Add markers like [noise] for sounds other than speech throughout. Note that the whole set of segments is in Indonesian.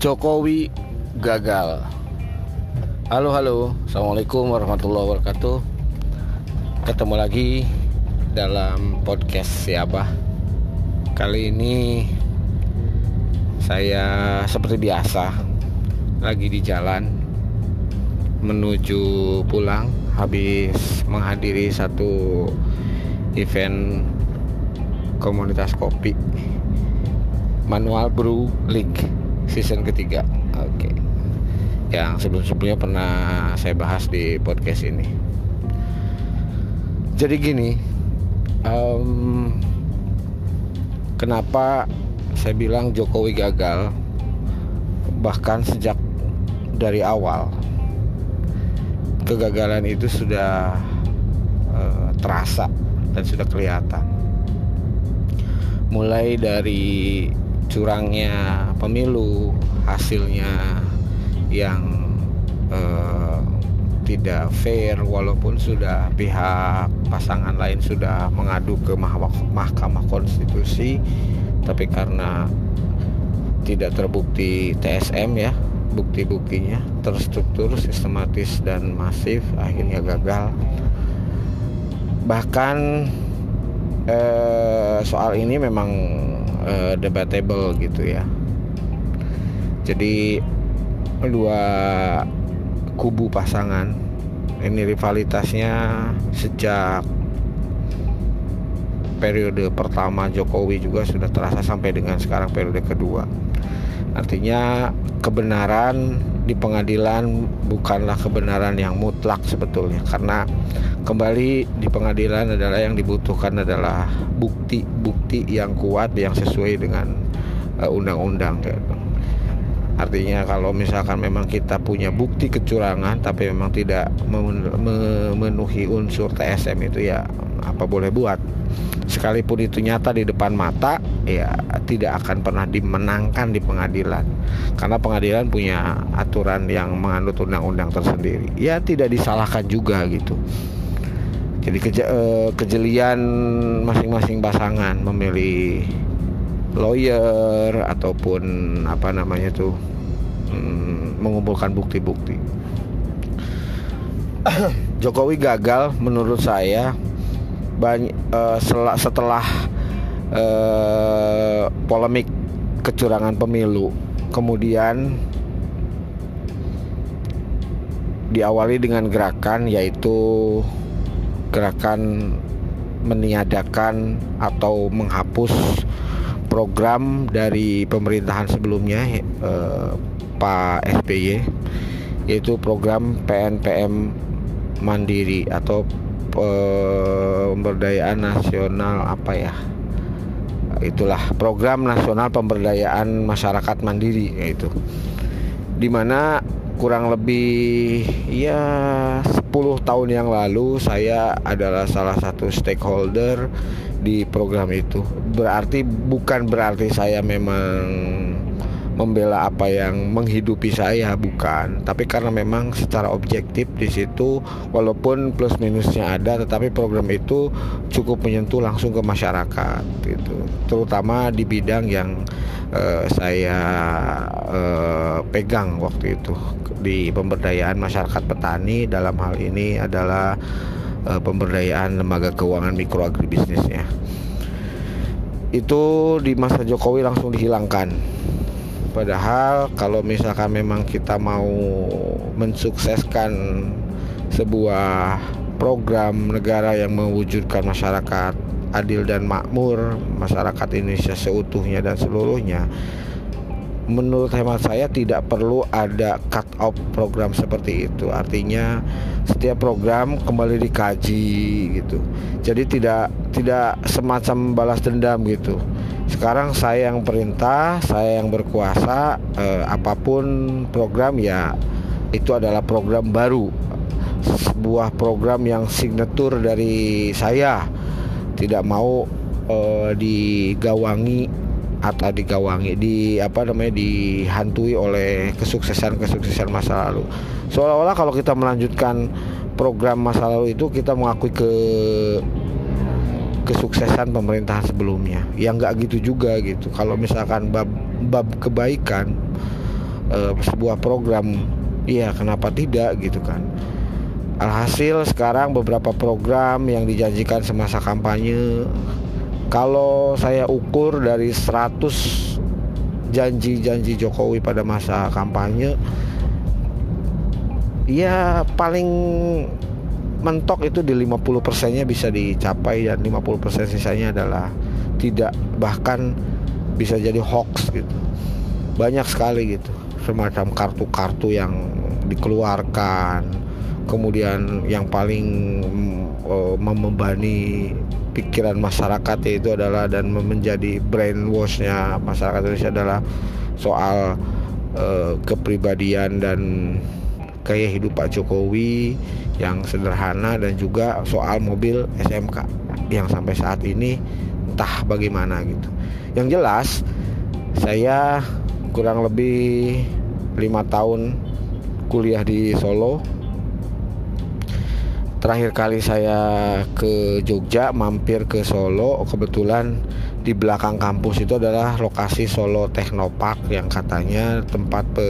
Jokowi gagal. Halo halo, assalamualaikum warahmatullahi wabarakatuh. Ketemu lagi dalam podcast siapa? Kali ini saya seperti biasa lagi di jalan menuju pulang habis menghadiri satu event komunitas kopi Manual Brew League season ketiga. Oke. Okay. Yang sebelum-sebelumnya pernah saya bahas di podcast ini. Jadi gini, um, kenapa saya bilang Jokowi gagal? Bahkan sejak dari awal kegagalan itu sudah uh, terasa dan sudah kelihatan. Mulai dari curangnya pemilu, hasilnya yang uh, tidak fair walaupun sudah pihak pasangan lain sudah mengadu ke Mahkamah Konstitusi tapi karena tidak terbukti TSM ya bukti-buktinya terstruktur sistematis dan masif akhirnya gagal. Bahkan eh, soal ini memang eh, debatable gitu ya jadi dua kubu pasangan ini rivalitasnya sejak periode pertama Jokowi juga sudah terasa sampai dengan sekarang periode kedua artinya kebenaran di pengadilan bukanlah kebenaran yang mutlak sebetulnya karena kembali di pengadilan adalah yang dibutuhkan adalah bukti-bukti yang kuat yang sesuai dengan uh, undang-undang gitu. Artinya kalau misalkan memang kita punya bukti kecurangan tapi memang tidak memenuhi unsur TSM itu ya apa boleh buat. Sekalipun itu nyata di depan mata ya tidak akan pernah dimenangkan di pengadilan. Karena pengadilan punya aturan yang menganut undang-undang tersendiri. Ya tidak disalahkan juga gitu. Jadi keje, eh, kejelian masing-masing pasangan memilih lawyer ataupun apa namanya tuh hmm, mengumpulkan bukti-bukti. [coughs] Jokowi gagal menurut saya banyak uh, setelah uh, polemik kecurangan pemilu kemudian diawali dengan gerakan yaitu gerakan meniadakan atau menghapus program dari pemerintahan sebelumnya eh, Pak SBY yaitu program PNPM Mandiri atau pemberdayaan nasional apa ya? Itulah program nasional pemberdayaan masyarakat mandiri yaitu. Di mana kurang lebih ya 10 tahun yang lalu saya adalah salah satu stakeholder di program itu. Berarti bukan berarti saya memang membela apa yang menghidupi saya bukan. Tapi karena memang secara objektif di situ walaupun plus minusnya ada tetapi program itu cukup menyentuh langsung ke masyarakat gitu. Terutama di bidang yang uh, saya uh, pegang waktu itu. Di pemberdayaan masyarakat petani dalam hal ini adalah uh, pemberdayaan lembaga keuangan mikro agribisnisnya itu di masa Jokowi langsung dihilangkan. Padahal kalau misalkan memang kita mau mensukseskan sebuah program negara yang mewujudkan masyarakat adil dan makmur, masyarakat Indonesia seutuhnya dan seluruhnya, menurut hemat saya tidak perlu ada cut off program seperti itu. Artinya setiap program kembali dikaji gitu. Jadi tidak tidak semacam balas dendam gitu sekarang saya yang perintah saya yang berkuasa eh, apa pun program ya itu adalah program baru sebuah program yang signatur dari saya tidak mau eh, digawangi atau digawangi di apa namanya dihantui oleh kesuksesan-kesuksesan masa lalu. Seolah-olah kalau kita melanjutkan program masa lalu itu kita mengakui ke kesuksesan pemerintahan sebelumnya. Yang nggak gitu juga gitu. Kalau misalkan bab bab kebaikan uh, sebuah program iya kenapa tidak gitu kan. Alhasil sekarang beberapa program yang dijanjikan semasa kampanye kalau saya ukur dari 100 janji-janji Jokowi pada masa kampanye ya paling mentok itu di 50 persennya bisa dicapai dan 50 persen sisanya adalah tidak bahkan bisa jadi hoax gitu. Banyak sekali gitu semacam kartu-kartu yang dikeluarkan kemudian yang paling uh, membebani pikiran masyarakat yaitu adalah dan menjadi brainwashnya masyarakat Indonesia adalah soal uh, kepribadian dan gaya hidup Pak Jokowi yang sederhana dan juga soal mobil SMK yang sampai saat ini entah bagaimana gitu. Yang jelas saya kurang lebih lima tahun kuliah di Solo. Terakhir kali saya ke Jogja mampir ke Solo kebetulan di belakang kampus itu adalah lokasi Solo Technopark yang katanya tempat pe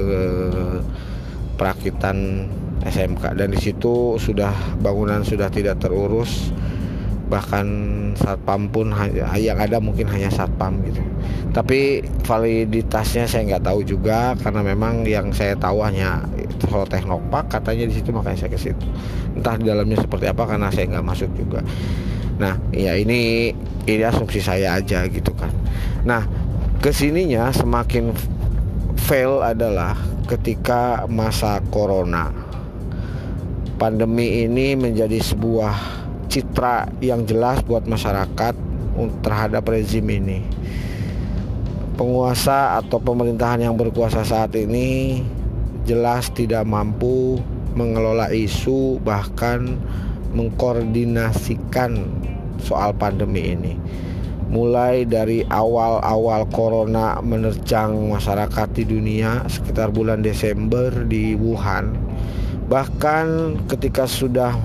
perakitan SMK dan di situ sudah bangunan sudah tidak terurus bahkan satpam pun yang ada mungkin hanya satpam gitu. Tapi validitasnya saya nggak tahu juga karena memang yang saya tahu hanya soal teknopark katanya di situ makanya saya ke situ. Entah di dalamnya seperti apa karena saya nggak masuk juga. Nah ya ini ini asumsi saya aja gitu kan. Nah ke sininya semakin fail adalah ketika masa corona. Pandemi ini menjadi sebuah citra yang jelas buat masyarakat terhadap rezim ini. Penguasa atau pemerintahan yang berkuasa saat ini jelas tidak mampu mengelola isu bahkan mengkoordinasikan soal pandemi ini mulai dari awal-awal corona menerjang masyarakat di dunia sekitar bulan Desember di Wuhan bahkan ketika sudah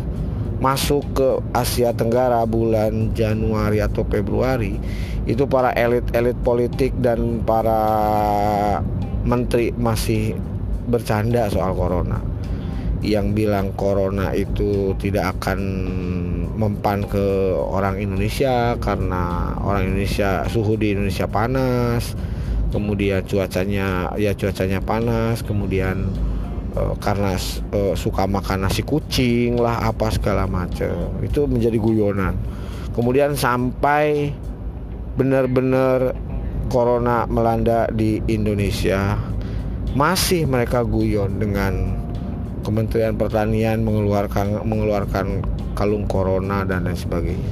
masuk ke Asia Tenggara bulan Januari atau Februari itu para elit-elit politik dan para menteri masih bercanda soal corona. Yang bilang corona itu tidak akan mempan ke orang Indonesia karena orang Indonesia suhu di Indonesia panas kemudian cuacanya ya cuacanya panas kemudian uh, karena uh, suka makan nasi kucing lah apa segala macam itu menjadi guyonan kemudian sampai benar-benar corona melanda di Indonesia masih mereka guyon dengan Kementerian Pertanian mengeluarkan mengeluarkan kalung corona dan lain sebagainya.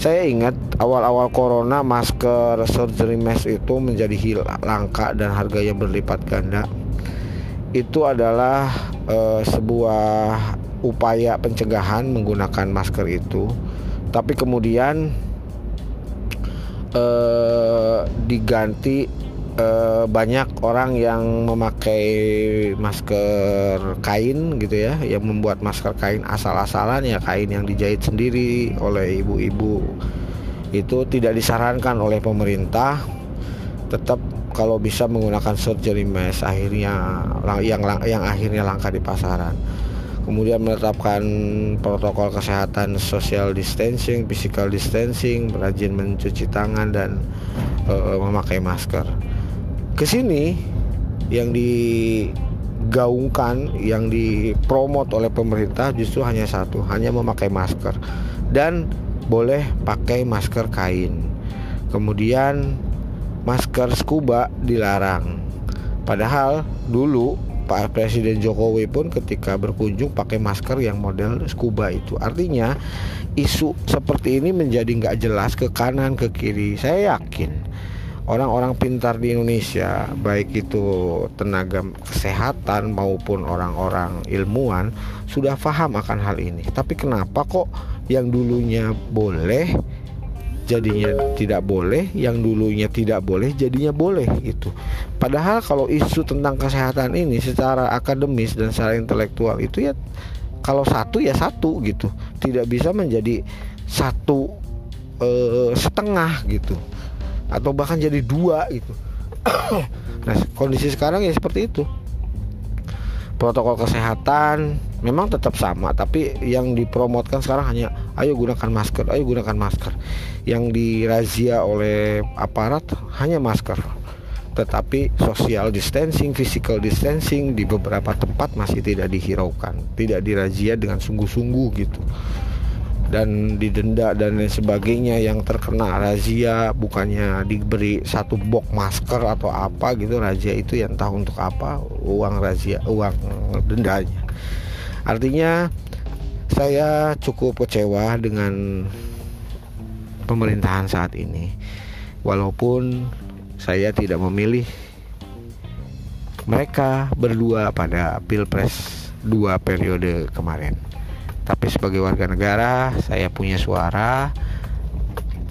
Saya ingat awal-awal corona masker surgery mask itu menjadi langka dan harganya berlipat ganda. Itu adalah e, sebuah upaya pencegahan menggunakan masker itu. Tapi kemudian e, diganti uh, banyak orang yang memakai masker kain gitu ya yang membuat masker kain asal-asalan ya kain yang dijahit sendiri oleh ibu-ibu itu tidak disarankan oleh pemerintah tetap kalau bisa menggunakan surgery mask akhirnya yang yang akhirnya langka di pasaran. Kemudian menetapkan protokol kesehatan social distancing, physical distancing, rajin mencuci tangan dan uh, memakai masker. Ke sini yang digaungkan, yang dipromot oleh pemerintah justru hanya satu, hanya memakai masker. Dan boleh pakai masker kain. Kemudian masker scuba dilarang. Padahal dulu Pak Presiden Jokowi pun ketika berkunjung pakai masker yang model scuba itu. Artinya isu seperti ini menjadi nggak jelas ke kanan ke kiri. Saya yakin orang-orang pintar di Indonesia baik itu tenaga kesehatan maupun orang-orang ilmuwan sudah paham akan hal ini tapi kenapa kok yang dulunya boleh jadinya tidak boleh yang dulunya tidak boleh jadinya boleh itu padahal kalau isu tentang kesehatan ini secara akademis dan secara intelektual itu ya kalau satu ya satu gitu. Tidak bisa menjadi satu eh, setengah gitu. Atau bahkan jadi dua gitu. [coughs] Nah kondisi sekarang ya seperti itu. Protokol kesehatan memang tetap sama tapi yang dipromotkan sekarang hanya ayo gunakan masker ayo gunakan masker. Yang dirazia oleh aparat hanya masker. Tetapi social distancing, physical distancing di beberapa tempat masih tidak dihiraukan, tidak dirazia dengan sungguh-sungguh gitu. Dan didenda dan lain sebagainya yang terkena razia bukannya diberi satu box masker atau apa gitu razia itu yang tahu untuk apa uang razia uang dendanya. Artinya saya cukup kecewa dengan pemerintahan saat ini. Walaupun saya tidak memilih mereka berdua pada Pilpres dua periode kemarin. Tapi sebagai warga negara, saya punya suara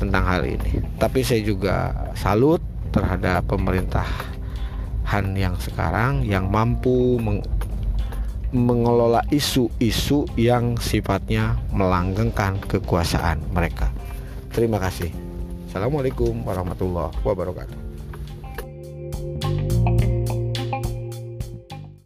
tentang hal ini. Tapi saya juga salut terhadap pemerintahan yang sekarang yang mampu mengelola isu-isu yang sifatnya melanggengkan kekuasaan mereka. Terima kasih. Assalamualaikum warahmatullahi wabarakatuh.